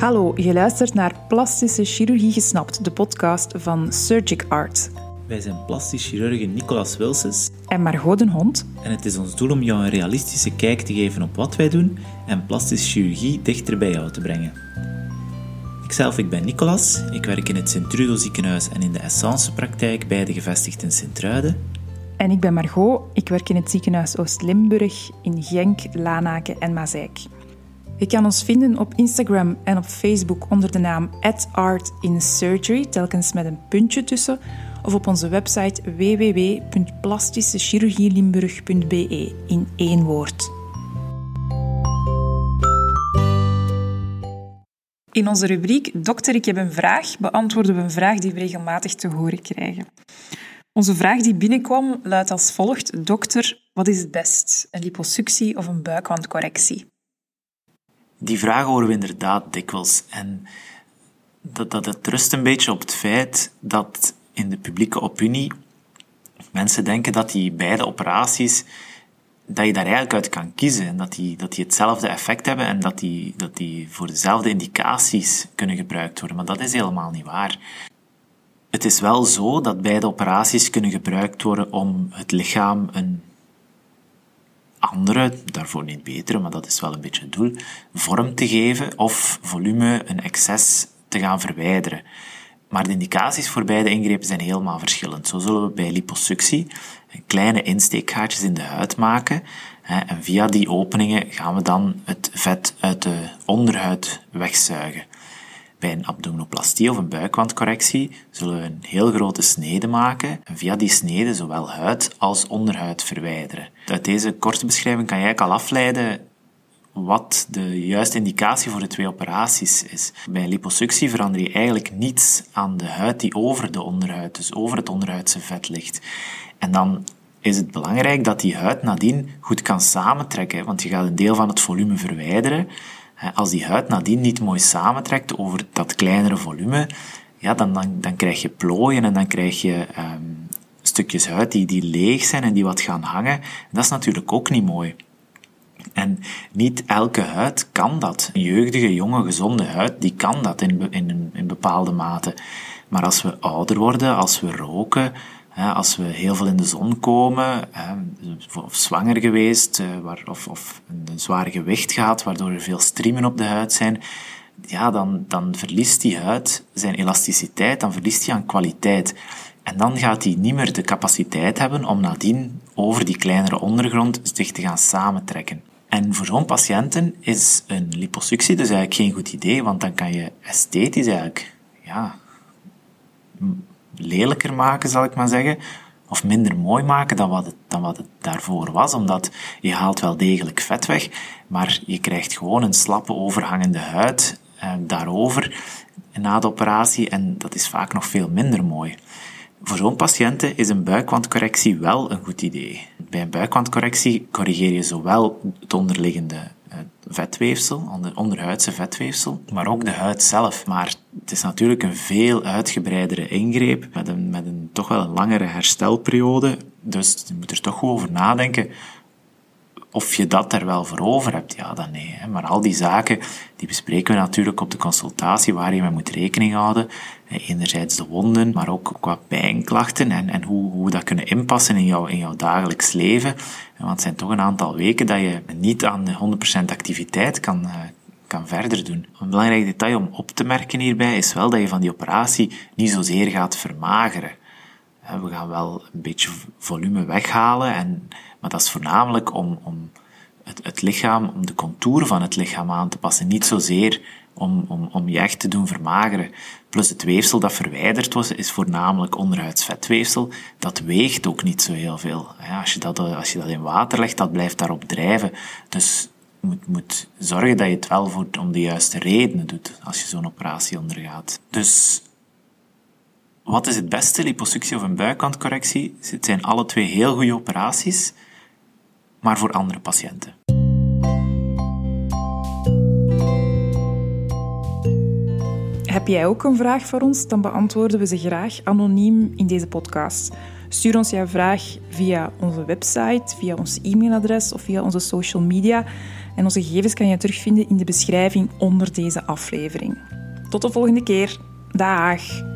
Hallo, je luistert naar Plastische Chirurgie Gesnapt, de podcast van Surgic Art. Wij zijn plastisch chirurg Nicolas Wilses En Margot den Hond. en het is ons doel om jou een realistische kijk te geven op wat wij doen en plastische chirurgie dichter bij jou te brengen. Ikzelf, ik ben Nicolas. Ik werk in het Sint-Trudo ziekenhuis en in de Essence praktijk, beide gevestigd in Sint-Truiden. En ik ben Margot. Ik werk in het ziekenhuis Oost-Limburg in Genk, Lanaken en Mazeik. Je kan ons vinden op Instagram en op Facebook onder de naam @artinsurgery, telkens met een puntje tussen, of op onze website www.plastischechirurgielimburg.be in één woord. In onze rubriek Dokter, ik heb een vraag beantwoorden we een vraag die we regelmatig te horen krijgen. Onze vraag die binnenkwam luidt als volgt: Dokter, wat is het best? Een liposuctie of een buikwandcorrectie? Die vragen horen we inderdaad dikwijls. En dat, dat het rust een beetje op het feit dat in de publieke opinie mensen denken dat die beide operaties, dat je daar eigenlijk uit kan kiezen. En dat die, dat die hetzelfde effect hebben en dat die, dat die voor dezelfde indicaties kunnen gebruikt worden. Maar dat is helemaal niet waar. Het is wel zo dat beide operaties kunnen gebruikt worden om het lichaam een andere, daarvoor niet betere, maar dat is wel een beetje het doel, vorm te geven of volume, een excess te gaan verwijderen. Maar de indicaties voor beide ingrepen zijn helemaal verschillend. Zo zullen we bij liposuctie kleine insteekgaatjes in de huid maken. En via die openingen gaan we dan het vet uit de onderhuid wegzuigen. Bij een abdominoplastie of een buikwandcorrectie zullen we een heel grote snede maken en via die snede zowel huid als onderhuid verwijderen. Uit deze korte beschrijving kan eigenlijk al afleiden wat de juiste indicatie voor de twee operaties is. Bij liposuctie verander je eigenlijk niets aan de huid die over de onderhuid, dus over het onderhuidse vet ligt. En dan is het belangrijk dat die huid nadien goed kan samentrekken, want je gaat een deel van het volume verwijderen. Als die huid nadien niet mooi samentrekt over dat kleinere volume, ja, dan, dan, dan krijg je plooien en dan krijg je um, stukjes huid die, die leeg zijn en die wat gaan hangen. Dat is natuurlijk ook niet mooi. En niet elke huid kan dat. Een jeugdige, jonge, gezonde huid, die kan dat in, in, in bepaalde mate. Maar als we ouder worden, als we roken, als we heel veel in de zon komen, of zwanger geweest, of, of een zwaar gewicht gehad, waardoor er veel striemen op de huid zijn, ja, dan, dan verliest die huid zijn elasticiteit, dan verliest hij aan kwaliteit. En dan gaat hij niet meer de capaciteit hebben om nadien over die kleinere ondergrond zich te gaan samentrekken. En voor zo'n patiënten is een liposuctie dus eigenlijk geen goed idee, want dan kan je esthetisch eigenlijk, ja, lelijker maken, zal ik maar zeggen. Of minder mooi maken dan wat, het, dan wat het daarvoor was, omdat je haalt wel degelijk vet weg, maar je krijgt gewoon een slappe overhangende huid eh, daarover na de operatie en dat is vaak nog veel minder mooi. Voor zo'n patiënten is een buikwandcorrectie wel een goed idee. Bij een buikwandcorrectie corrigeer je zowel het onderliggende vetweefsel, onderhuidse vetweefsel, maar ook de huid zelf. Maar het is natuurlijk een veel uitgebreidere ingreep met een, met een toch wel een langere herstelperiode. Dus je moet er toch over nadenken of je dat er wel voor over hebt, ja dan nee. Hè. Maar al die zaken, die bespreken we natuurlijk op de consultatie, waar je mee moet rekening houden. Enerzijds de wonden, maar ook qua pijnklachten en, en hoe, hoe we dat kunnen inpassen in, jouw in jouw dagelijks leven. Want het zijn toch een aantal weken dat je niet aan 100% activiteit kan, uh, kan verder doen. Een belangrijk detail om op te merken hierbij is wel dat je van die operatie niet zozeer gaat vermageren. We gaan wel een beetje volume weghalen en maar dat is voornamelijk om, om het, het lichaam, om de contouren van het lichaam aan te passen. Niet zozeer om, om, om je echt te doen vermageren. Plus het weefsel dat verwijderd was, is voornamelijk onderhuidsvetweefsel. Dat weegt ook niet zo heel veel. Als je dat, als je dat in water legt, dat blijft daarop drijven. Dus je moet, moet zorgen dat je het wel voor, om de juiste redenen doet als je zo'n operatie ondergaat. Dus wat is het beste, liposuctie of een buikkantcorrectie? Het zijn alle twee heel goede operaties maar voor andere patiënten. Heb jij ook een vraag voor ons? Dan beantwoorden we ze graag anoniem in deze podcast. Stuur ons jouw vraag via onze website, via ons e-mailadres of via onze social media. En onze gegevens kan je terugvinden in de beschrijving onder deze aflevering. Tot de volgende keer. Dag!